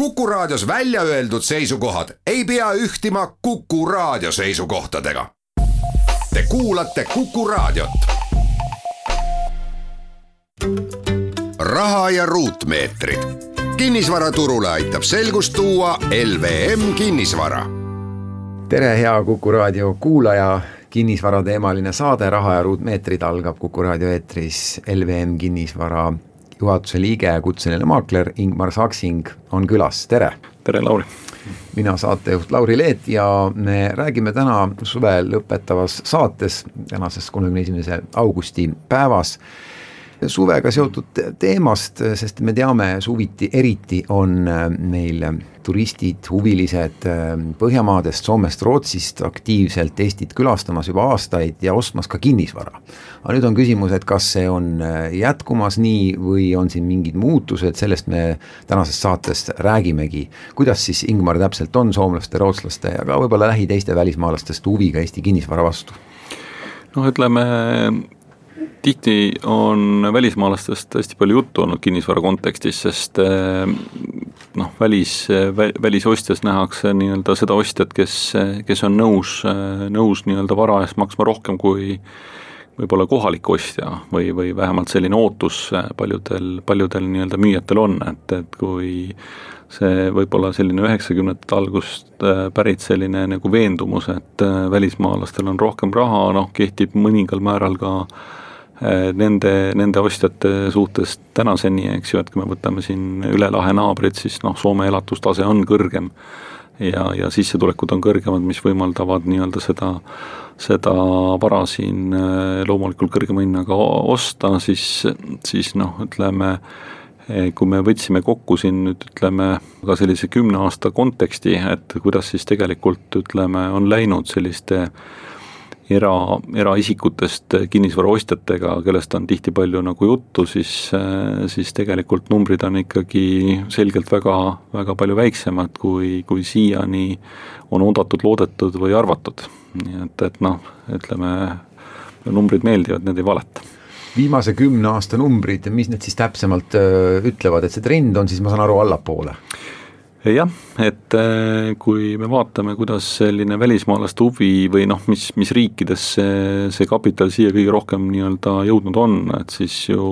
Kuku Raadios välja öeldud seisukohad ei pea ühtima Kuku Raadio seisukohtadega. Te kuulate Kuku Raadiot. raha ja ruutmeetrid. kinnisvaraturule aitab selgust tuua LVM kinnisvara. tere, hea Kuku Raadio kuulaja kinnisvarateemaline saade Raha ja ruutmeetrid algab Kuku raadio eetris LVM kinnisvara juhatuse liige, kutseline maakler Ingmar Saksing on külas, tere! tere, Lauri! mina saatejuht Lauri Leet ja me räägime täna suve lõpetavas saates, tänases kolmekümne esimese augusti päevas suvega seotud teemast, sest me teame, suviti eriti on meil turistid, huvilised Põhjamaadest, Soomest, Rootsist aktiivselt Eestit külastamas juba aastaid ja ostmas ka kinnisvara aga nüüd on küsimus, et kas see on äh, jätkumas nii või on siin mingid muutused, sellest me tänases saates räägimegi. kuidas siis Ingmar täpselt on soomlaste, rootslaste ja ka võib-olla lähi teiste välismaalastest huviga Eesti kinnisvara vastu? noh, ütleme tihti on välismaalastest hästi palju juttu olnud kinnisvara kontekstis, sest äh, noh, välis, välisostjas nähakse nii-öelda seda ostjat, kes, kes on nõus, nõus nii-öelda vara eest maksma rohkem kui võib-olla kohalik ostja või, või vähemalt selline ootus paljudel, paljudel nii-öelda müüjatel on, et, et kui see võib-olla selline üheksakümnendate algust äh, pärit selline nagu veendumus, et äh, välismaalastel on rohkem raha, noh, kehtib mõningal määral ka äh, nende, nende ostjate suhtes tänaseni, eks ju, et kui me võtame siin üle lahe naabrid, siis noh, Soome elatustase on kõrgem ja, ja sissetulekud on kõrgemad, mis võimaldavad nii-öelda seda seda vara siin äh, loomulikult kõrgema hinnaga osta, siis, siis noh, ütleme, eh, kui me võtsime kokku siin nüüd ütleme ka sellise kümne aasta konteksti, et kuidas siis tegelikult ütleme, on läinud selliste era, eraisikutest kinnisvaraostjatega, kellest on tihti palju nagu juttu, siis, äh, siis tegelikult numbrid on ikkagi selgelt väga, väga palju väiksemad, kui, kui siiani on oodatud, loodetud või arvatud nii et, et noh, ütleme, numbrid meeldivad, need ei valeta viimase kümne aasta numbrid, mis need siis täpsemalt öö, ütlevad, et see trend on siis, ma saan aru, allapoole? Jah, et kui me vaatame, kuidas selline välismaalaste huvi või noh, mis, mis riikides see, see kapital siia kõige rohkem nii-öelda jõudnud on, et siis ju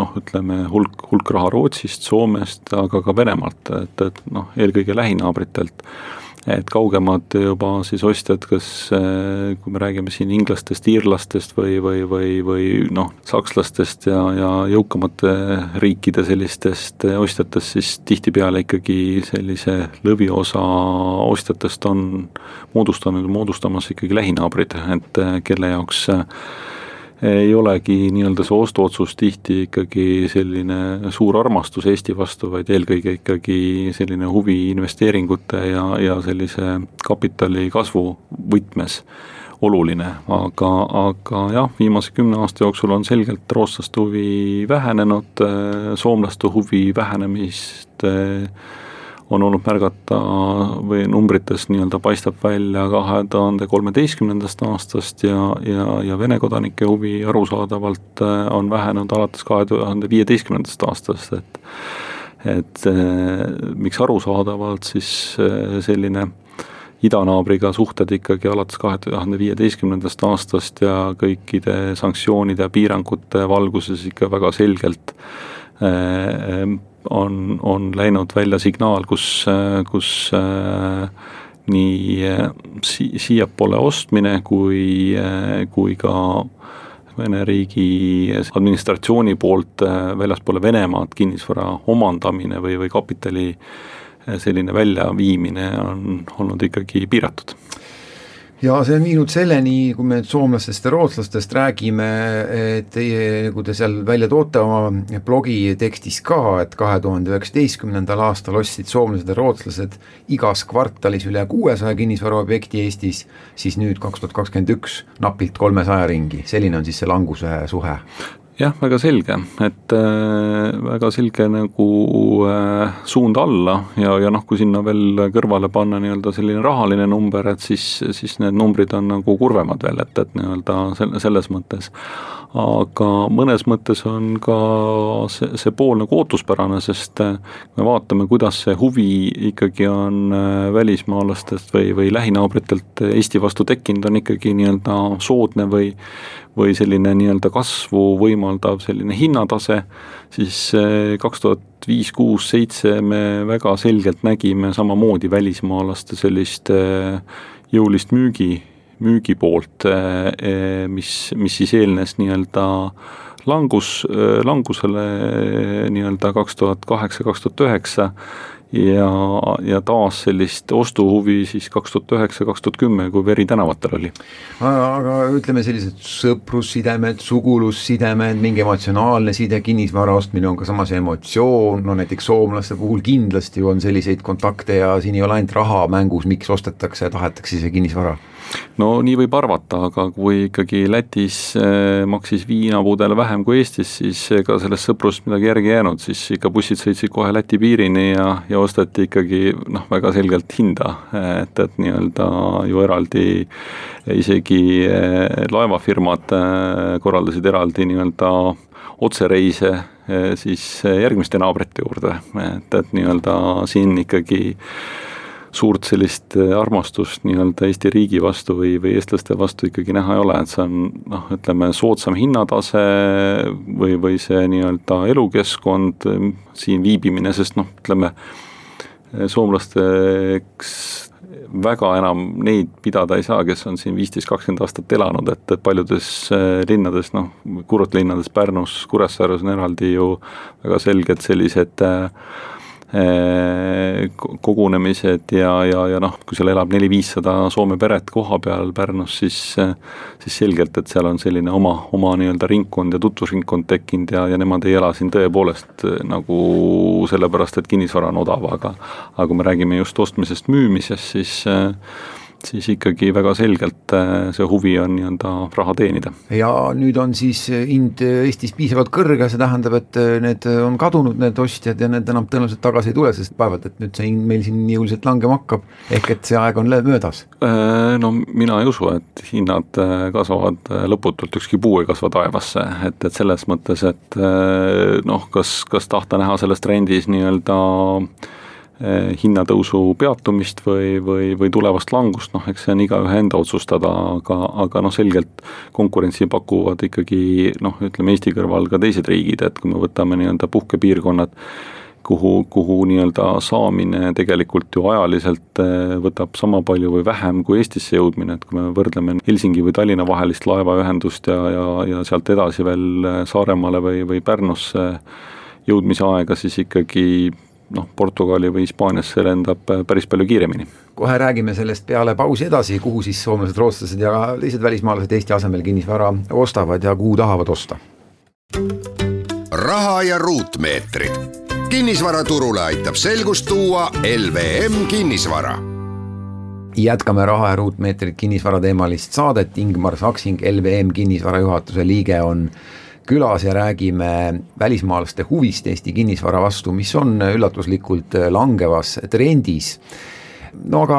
noh, ütleme hulk, hulk raha Rootsist, Soomest, aga ka Venemaalt, et, et noh, eelkõige lähinaabritelt et kaugemad juba siis ostjad, kas eh, kui me räägime siin inglastest, iirlastest või, või, või, või noh, sakslastest ja, ja jõukamate riikide sellistest ostjatest, siis tihtipeale ikkagi sellise lõviosa ostjatest on moodustanud, moodustamas ikkagi lähinaabrid, et eh, kelle jaoks ei olegi nii-öelda see ostuotsus tihti ikkagi selline suur armastus Eesti vastu, vaid eelkõige ikkagi selline huvi investeeringute ja, ja sellise kapitali kasvu võtmes oluline, aga, aga jah, viimase kümne aasta jooksul on selgelt rootslaste huvi vähenenud, soomlaste huvi vähenemist on olnud märgata või numbrites nii-öelda paistab välja kahe tuhande kolmeteistkümnendast aastast ja, ja, ja Vene kodanike huvi arusaadavalt äh, on vähenenud alates kahe tuhande viieteistkümnendast aastast, et et eh, miks arusaadavalt siis eh, selline idanaabriga suhted ikkagi alates kahe tuhande viieteistkümnendast aastast ja kõikide sanktsioonide ja piirangute valguses ikka väga selgelt on, on läinud välja signaal, kus, kus äh, nii äh, si-, siiapoole ostmine kui, äh, kui ka Vene riigi administratsiooni poolt väljaspoole Venemaad kinnisvara omandamine või, või kapitali selline väljaviimine on olnud ikkagi piiratud ja see on viinud selleni, kui me nüüd soomlastest ja rootslastest räägime, et teie, nagu te seal välja toote oma blogi tekstis ka, et kahe tuhande üheksateistkümnendal aastal ostsid soomlased ja rootslased igas kvartalis üle kuuesaja kinnisvaraobjekti Eestis, siis nüüd kaks tuhat kakskümmend üks napilt kolmesaja ringi, selline on siis see languse suhe jah, väga selge, et äh, väga selge nagu äh, suund alla ja, ja noh, kui sinna veel kõrvale panna nii-öelda selline rahaline number, et siis, siis need numbrid on nagu kurvemad veel, et, et nii-öelda selle, selles mõttes. aga mõnes mõttes on ka see, see pool nagu ootuspärane, sest äh, me vaatame, kuidas see huvi ikkagi on äh, välismaalastest või, või lähinaabritelt Eesti vastu tekkinud, on ikkagi nii-öelda soodne või või selline nii-öelda kasvu võimaldav selline hinnatase, siis eh, kaks tuhat viis, kuus, seitse me väga selgelt nägime samamoodi välismaalaste sellist eh, jõulist müügi, müügi poolt, eh, mis, mis siis eelnes nii-öelda langus, langusele nii-öelda kaks tuhat kaheksa, kaks tuhat üheksa ja, ja taas sellist ostuhuvi siis kaks tuhat üheksa, kaks tuhat kümme, kui veri tänavatel oli. aga ütleme, sellised sõprussidemed, sugulussidemed, mingi emotsionaalne side, kinnisvara ostmine on ka samas emotsioon, no näiteks soomlaste puhul kindlasti on selliseid kontakte ja siin ei ole ainult raha mängus, miks ostetakse, tahetakse ise kinnisvara no nii võib arvata, aga kui ikkagi Lätis eh, maksis viinapudel vähem kui Eestis, siis ega sellest sõprust midagi järgi ei jäänud, siis ikka bussid sõitsid kohe Läti piirini ja, ja osteti ikkagi noh, väga selgelt hinda, et, et nii-öelda ju eraldi isegi eh, laevafirmad eh, korraldasid eraldi nii-öelda otsereise siis järgmiste naabrite juurde, et, et nii-öelda siin ikkagi suurt sellist äh, armastust nii-öelda Eesti riigi vastu või, või eestlaste vastu ikkagi näha ei ole, et see on noh, ütleme soodsam hinnatase või, või see nii-öelda elukeskkond, siin viibimine, sest noh, ütleme soomlasteks väga enam neid pidada ei saa, kes on siin viisteist, kakskümmend aastat elanud, et paljudes äh, linnades, noh, kurortlinnades Pärnus, Kuressaares on eraldi ju väga selged sellised äh, Äh, kogunemised ja, ja, ja noh, kui seal elab neli-viissada Soome peret koha peal Pärnus, siis siis selgelt, et seal on selline oma, oma nii-öelda ringkond ja tutvusringkond tekkinud ja, ja nemad ei ela siin tõepoolest äh, nagu sellepärast, et kinnisvara on odav, aga aga kui me räägime just ostmisest, müümisest, siis äh, siis ikkagi väga selgelt äh, see huvi on nii-öelda raha teenida. ja nüüd on siis hind Eestis piisavalt kõrge, see tähendab, et äh, need on kadunud, need ostjad ja need enam tõenäoliselt tagasi ei tule, sest vaevalt, et nüüd see hind meil siin jõuliselt langema hakkab, ehk et see aeg on möödas. Äh, no mina ei usu, et hinnad kasvavad lõputult, ükski puu ei kasva taevasse, et, et selles mõttes, et noh, kas, kas tahta näha selles trendis nii-öelda hinnatõusu peatumist või, või, või tulevast langust, noh eks see on igaühe enda otsustada, aga, aga noh, selgelt konkurentsi pakuvad ikkagi noh, ütleme Eesti kõrval ka teised riigid, et kui me võtame nii-öelda puhkepiirkonnad, kuhu, kuhu nii-öelda saamine tegelikult ju ajaliselt eh, võtab sama palju või vähem kui Eestisse jõudmine, et kui me võrdleme Helsingi või Tallinna vahelist laevaühendust ja, ja, ja sealt edasi veel Saaremaale või, või Pärnusse jõudmise aega, siis ikkagi noh, Portugali või Hispaaniasse lendab äh, päris palju kiiremini. kohe räägime sellest peale pausi edasi, kuhu siis soomlased, rootslased ja teised välismaalased Eesti asemel kinnisvara ostavad ja kuhu tahavad osta. raha ja ruutmeetrid. kinnisvaraturule aitab selgust tuua LVM kinnisvara jätkame Raha ja ruutmeetrit kinnisvarateemalist saadet, Ingmar Saksing, LVM kinnisvara juhatuse liige on külas ja räägime välismaalaste huvist Eesti kinnisvara vastu, mis on üllatuslikult langevas trendis no aga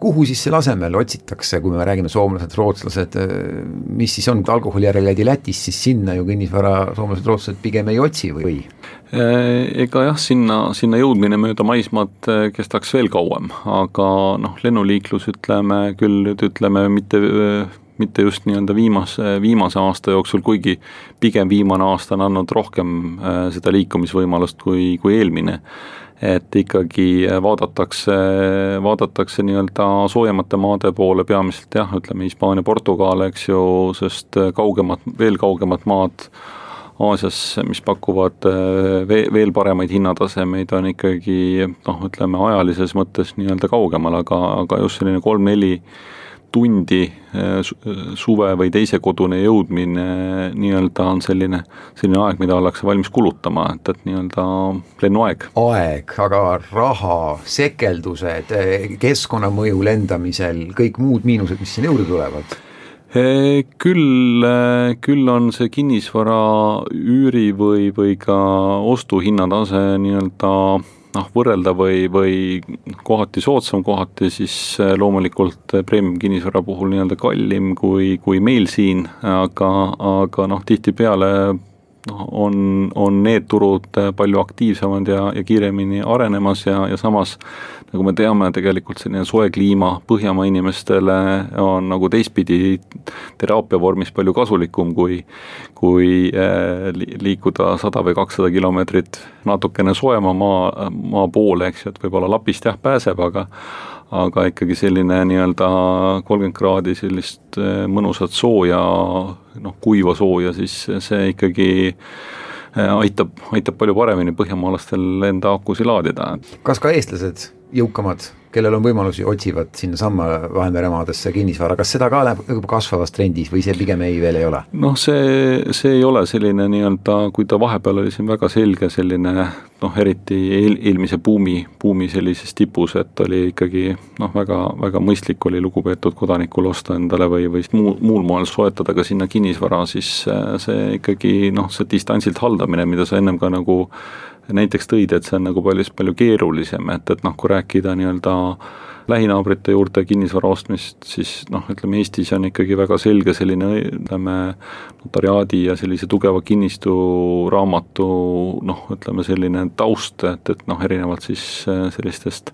kuhu siis selle asemel otsitakse, kui me räägime soomlased, rootslased, mis siis on, alkoholi järele käidi Lätis, siis sinna ju kinnisvara soomlased, rootslased pigem ei otsi või? ega jah, sinna, sinna jõudmine mööda maismaad kestaks veel kauem, aga noh, lennuliiklus ütleme küll ütleme mitte mitte just nii-öelda viimase, viimase aasta jooksul, kuigi pigem viimane aasta on andnud rohkem äh, seda liikumisvõimalust kui, kui eelmine. et ikkagi vaadatakse, vaadatakse nii-öelda soojemate maade poole, peamiselt jah, ütleme Hispaania, Portugal, eks ju, sest kaugemad, veel kaugemad maad Aasias, mis pakuvad äh, veel, veel paremaid hinnatasemeid, on ikkagi noh, ütleme ajalises mõttes nii-öelda kaugemal, aga, aga just selline kolm-neli tundi äh, suve või teise kodune jõudmine nii-öelda on selline, selline aeg, mida ollakse valmis kulutama, et, et nii-öelda lennuaeg. aeg, aga raha, sekeldused, keskkonnamõju lendamisel, kõik muud miinused, mis siin juurde tulevad Küll, küll on see kinnisvara üüri või, või ka ostuhinnatase nii-öelda noh, võrrelda või, või kohati soodsam, kohati siis loomulikult premium kinnisvara puhul nii-öelda kallim kui, kui meil siin, aga, aga noh, tihtipeale noh, on, on need turud palju aktiivsemad ja, ja kiiremini arenemas ja, ja samas nagu me teame, tegelikult selline soe kliima Põhjamaa inimestele on nagu teistpidi teraapia vormis palju kasulikum, kui kui eh, liikuda sada või kakssada kilomeetrit natukene soojema maa, maa poole, eks ju, et võib-olla Lapist jah, pääseb, aga aga ikkagi selline nii-öelda kolmkümmend kraadi sellist eh, mõnusat sooja, noh, kuiva sooja, siis see ikkagi eh, aitab, aitab palju paremini põhjamaalastel enda akusid laadida. kas ka eestlased jõukamad, kellel on võimalusi, otsivad sinnasamma Vahemeremaadesse kinnisvara, kas seda ka läheb kasvavas trendis või see pigem ei, veel ei ole? noh, see, see ei ole selline nii-öelda, kui ta vahepeal oli siin väga selge selline noh, eriti eel, eelmise buumi, buumi sellises tipus, et oli ikkagi noh, väga, väga mõistlik oli lugupeetud kodanikul osta endale või, või muu, muul moel soetada ka sinna kinnisvara, siis see ikkagi noh, see distantsilt haldamine, mida sa ennem ka nagu näiteks tõid, et see on nagu palju, palju keerulisem, et, et noh, kui rääkida nii-öelda lähinaabrite juurde kinnisvara ostmist, siis noh, ütleme Eestis on ikkagi väga selge selline ütleme, notariaadi ja sellise tugeva kinnistu raamatu noh, ütleme selline taust, et, et noh, erinevalt siis äh, sellistest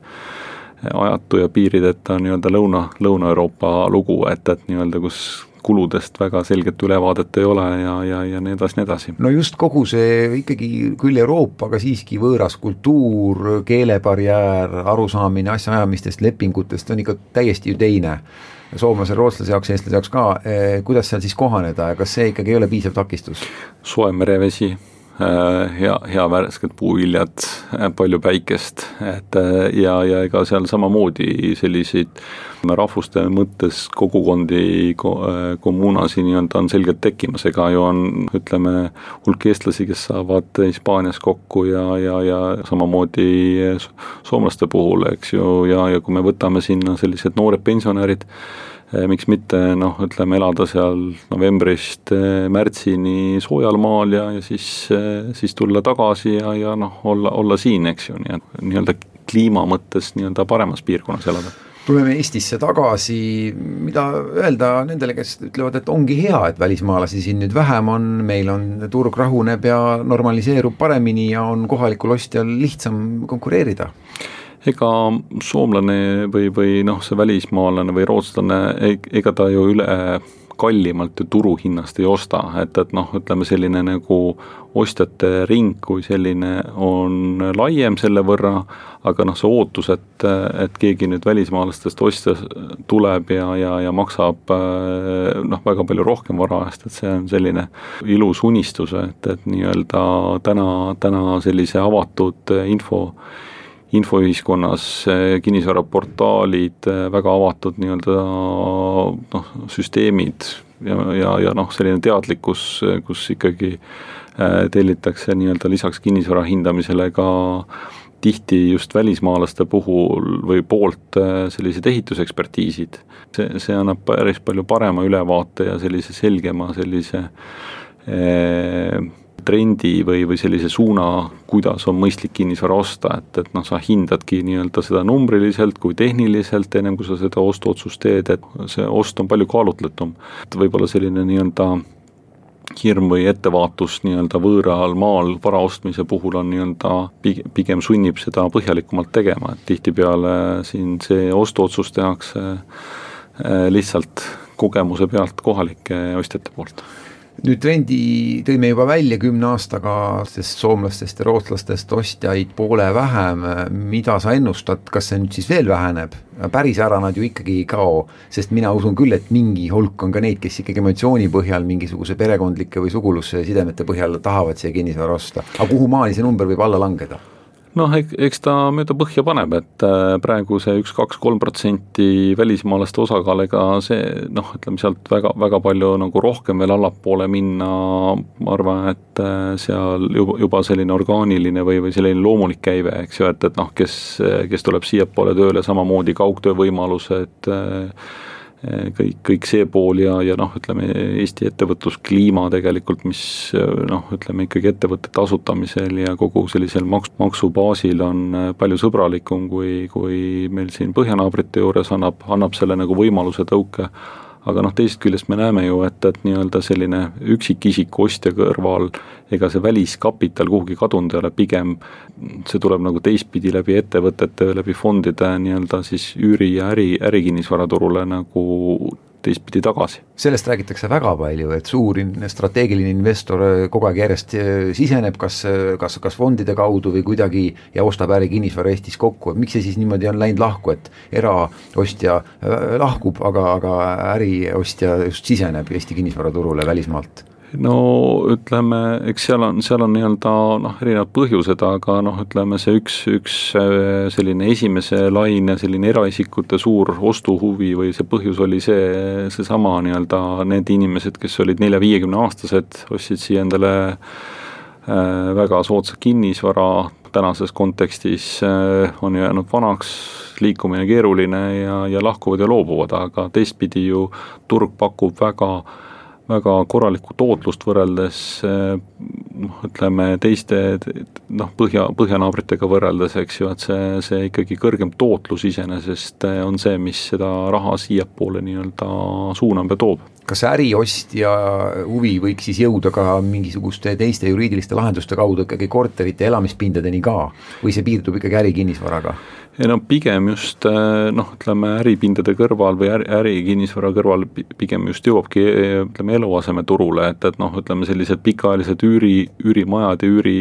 ajatu ja piirideta nii-öelda Lõuna, Lõuna-Euroopa lugu, et, et nii-öelda kus kuludest väga selget ülevaadet ei ole ja, ja, ja nii edasi, nii edasi. no just kogu see ikkagi küll Euroopa, aga siiski võõras kultuur, keelebarjäär, arusaamine asjaajamistest, lepingutest on ikka täiesti ju teine soomlase, rootslase jaoks, eestlase jaoks ka, eh, kuidas seal siis kohaneda ja kas see ikkagi ei ole piisav takistus? soe merevesi hea, hea värsked puuviljad, äh, palju päikest, et äh, ja, ja ega seal samamoodi selliseid rahvuste mõttes kogukondi, kommuunasi nii-öelda on selgelt tekkimas, ega ju on, ütleme, hulk eestlasi, kes saavad Hispaanias kokku ja, ja, ja samamoodi soomlaste puhul, eks ju, ja, ja kui me võtame sinna sellised noored pensionärid, miks mitte noh, ütleme elada seal novembrist eh, märtsini soojal maal ja, ja siis, eh, siis tulla tagasi ja, ja noh, olla, olla siin, eks ju, nii et nii-öelda kliima mõttes nii-öelda paremas piirkonnas elada. Tuleme Eestisse tagasi, mida öelda nendele, kes ütlevad, et ongi hea, et välismaalasi siin nüüd vähem on, meil on, turg rahuneb ja normaliseerub paremini ja on kohalikul ostjal lihtsam konkureerida ega soomlane või, või noh, see välismaalane või rootslane, ega ta ju üle kallimalt ju turuhinnast ei osta, et, et noh, ütleme selline nagu ostjate ring kui selline on laiem selle võrra, aga noh, see ootus, et, et keegi nüüd välismaalastest ostja tuleb ja, ja, ja maksab noh, väga palju rohkem vara eest, et see on selline ilus unistus, et, et nii-öelda täna, täna sellise avatud info infoühiskonnas kinnisvaraportaalid, väga avatud nii-öelda noh, süsteemid ja, ja, ja noh, selline teadlikkus, kus ikkagi tellitakse nii-öelda lisaks kinnisvara hindamisele ka tihti just välismaalaste puhul või poolt sellised ehitusekspertiisid. see, see annab päris palju parema ülevaate ja sellise selgema sellise eh, trendi või, või sellise suuna, kuidas on mõistlik kinnisvara osta, et, et noh, sa hindadki nii-öelda seda numbriliselt kui tehniliselt, ennem kui sa seda ostuotsust teed, et see ost on palju kaalutletum. et võib-olla selline nii-öelda hirm või ettevaatus nii-öelda võõral maal vara ostmise puhul on nii-öelda pigem sunnib seda põhjalikumalt tegema, et tihtipeale siin see ostuotsus tehakse eh, lihtsalt kogemuse pealt kohalike ostjate poolt nüüd trendi tõime juba välja kümne aastaga, sest soomlastest ja rootslastest ostjaid poole vähem, mida sa ennustad, kas see nüüd siis veel väheneb? päris ära nad ju ikkagi ei kao, sest mina usun küll, et mingi hulk on ka neid, kes ikkagi emotsiooni põhjal mingisuguse perekondlike või sugulussidemete põhjal tahavad siia kinnisvara osta, aga kuhu maani see number võib alla langeda? Noh, eks ta mööda põhja paneb, et äh, praegu see üks, kaks, kolm protsenti välismaalaste osakaal, ega see noh, ütleme sealt väga, väga palju nagu rohkem veel allapoole minna, ma arvan, et äh, seal juba, juba selline orgaaniline või, või selline loomulik käive, eks ju, et, et noh, kes, kes tuleb siiapoole tööle, samamoodi kaugtöö võimalused, äh, kõik, kõik see pool ja, ja noh, ütleme Eesti ettevõtluskliima tegelikult, mis noh, ütleme ikkagi ettevõtete asutamisel ja kogu sellisel maks-, maksubaasil on palju sõbralikum, kui, kui meil siin põhjanaabrite juures annab, annab selle nagu võimaluse tõuke aga noh, teisest küljest me näeme ju, et, et nii-öelda selline üksikisiku ostja kõrval ega see väliskapital kuhugi kadunud ei ole, pigem see tuleb nagu teistpidi läbi ettevõtete, läbi fondide nii-öelda siis üüri- ja äri, ärikinnisvaraturule nagu teistpidi tagasi. sellest räägitakse väga palju, et suur strateegiline investor äh, kogu aeg järjest äh, siseneb, kas, äh, kas, kas fondide kaudu või kuidagi ja ostab ärikinnisvara Eestis kokku, et miks see siis niimoodi on läinud lahku, et eraostja lahkub, aga, aga äriostja just siseneb Eesti kinnisvaraturule välismaalt? No ütleme, eks seal on, seal on nii-öelda noh, erinevad põhjused, aga noh, ütleme see üks, üks äh, selline esimese laine selline eraisikute suur ostuhuvi või see põhjus oli see, seesama nii-öelda need inimesed, kes olid nelja-viiekümne aastased, ostsid siia endale äh, väga soodsa kinnisvara, tänases kontekstis äh, on jäänud vanaks, liikumine keeruline ja, ja lahkuvad ja loobuvad, aga teistpidi ju turg pakub väga väga korralikku tootlust võrreldes noh, ütleme teiste noh, põhja, põhjanaabritega võrreldes, eks ju, et see, see ikkagi kõrgem tootlus iseenesest on see, mis seda raha siiapoole nii-öelda suunab ja toob kas äriostja huvi võiks siis jõuda ka mingisuguste teiste juriidiliste lahenduste kaudu ikkagi korterite elamispindadeni ka või see piirdub ikkagi ärikinnisvaraga? Ei no pigem just äh, noh, ütleme äripindade kõrval või äri, ärikinnisvara kõrval pigem just jõuabki ütleme eluasemeturule, et, et noh, ütleme sellised pikaajalised üüri, üürimajad ja üüri,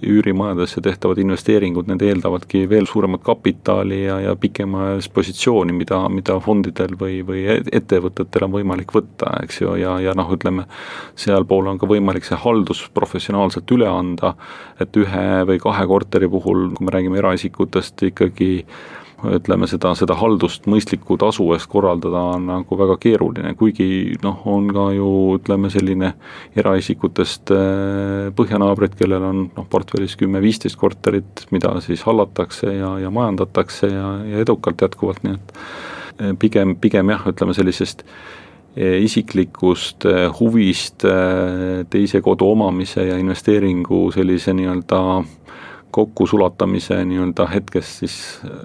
üürimajadesse tehtavad investeeringud, need eeldavadki veel suuremat kapitali ja, ja pikemaajalist positsiooni, mida, mida fondidel või, või ettevõtetel on võimalik võtta, eks ju, ja, ja noh, ütleme sealpool on ka võimalik see haldus professionaalselt üle anda, et ühe või kahe korteri puhul, kui me räägime eraisikutest, ikkagi ütleme seda, seda haldust mõistliku tasu eest korraldada on nagu väga keeruline, kuigi noh, on ka ju ütleme selline eraisikutest äh, põhjanaabrid, kellel on noh, portfellis kümme-viisteist korterit, mida siis hallatakse ja, ja majandatakse ja, ja edukalt jätkuvalt, nii et äh, pigem, pigem jah, ütleme sellisest äh, isiklikust huvist teise kodu omamise ja investeeringu sellise nii-öelda kokkusulatamise nii-öelda hetkest siis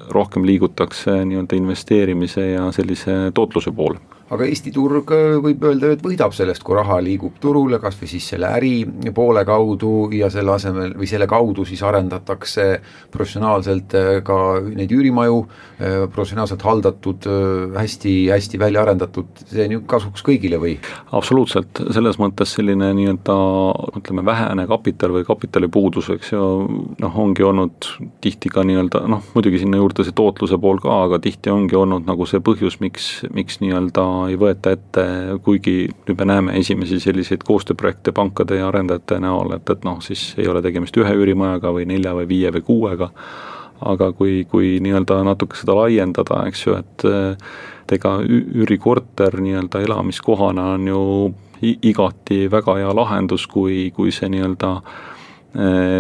rohkem liigutakse nii-öelda investeerimise ja sellise tootluse poole aga Eesti turg äh, võib öelda, et võidab sellest, kui raha liigub turule, kas või siis selle äri poole kaudu ja selle asemel või selle kaudu siis arendatakse professionaalselt äh, ka neid üürimaju, äh, professionaalselt haldatud, hästi, hästi välja arendatud, see on ju kasuks kõigile või? absoluutselt, selles mõttes selline nii-öelda ütleme, vähene kapital või kapitalipuudus, eks ju, noh, ongi olnud tihti ka nii-öelda noh, muidugi sinna juurde see tootluse pool ka, aga tihti ongi olnud nagu see põhjus, miks, miks nii-öelda ei võeta ette, kuigi nüüd me näeme esimesi selliseid koostööprojekte pankade ja arendajate näol, et, et noh, siis ei ole tegemist ühe üürimajaga või nelja või viie või kuuega, aga kui, kui nii-öelda natuke seda laiendada, eks ju, et et ega üürikorter nii-öelda elamiskohana on ju igati väga hea lahendus, kui, kui see nii-öelda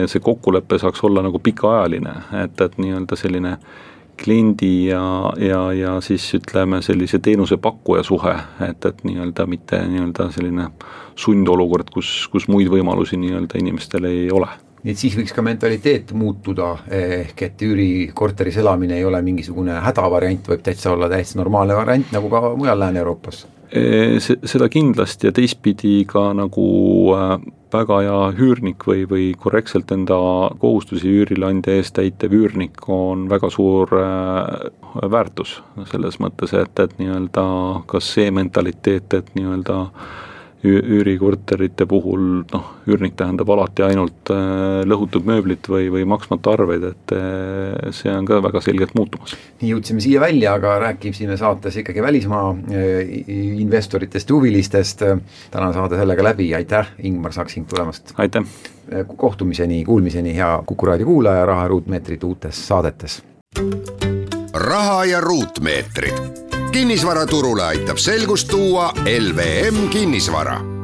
see kokkulepe saaks olla nagu pikaajaline, et, et nii-öelda selline kliendi ja, ja, ja siis ütleme, sellise teenusepakkuja suhe, et, et nii-öelda mitte nii-öelda selline sundolukord, kus, kus muid võimalusi nii-öelda inimestel ei ole. Nii et siis võiks ka mentaliteet muutuda, ehk et üürikorteris elamine ei ole mingisugune hädavariant, võib täitsa olla täiesti normaalne variant, nagu ka mujal Lääne-Euroopas seda kindlasti ja teistpidi ka nagu äh, väga hea üürnik või, või korrektselt enda kohustusi üürileandja eest täitev üürnik on väga suur äh, väärtus. Selles mõttes, et, et nii-öelda kas see mentaliteet, et nii-öelda üürikorterite puhul noh, üürnik tähendab alati ainult äh, lõhutud mööblit või, või maksmata arveid, et äh, see on ka väga selgelt muutumas. nii jõudsime siia välja, aga rääkisime saates ikkagi välismaa äh, investoritest ja huvilistest, tänane saade sellega läbi, aitäh, Ingmar Saksing tulemast! aitäh! kohtumiseni, kuulmiseni, hea Kuku raadio kuulaja, Raha ruutmeetrid uutes saadetes! raha ja ruutmeetrid kinnisvaraturule aitab selgust tuua LVM kinnisvara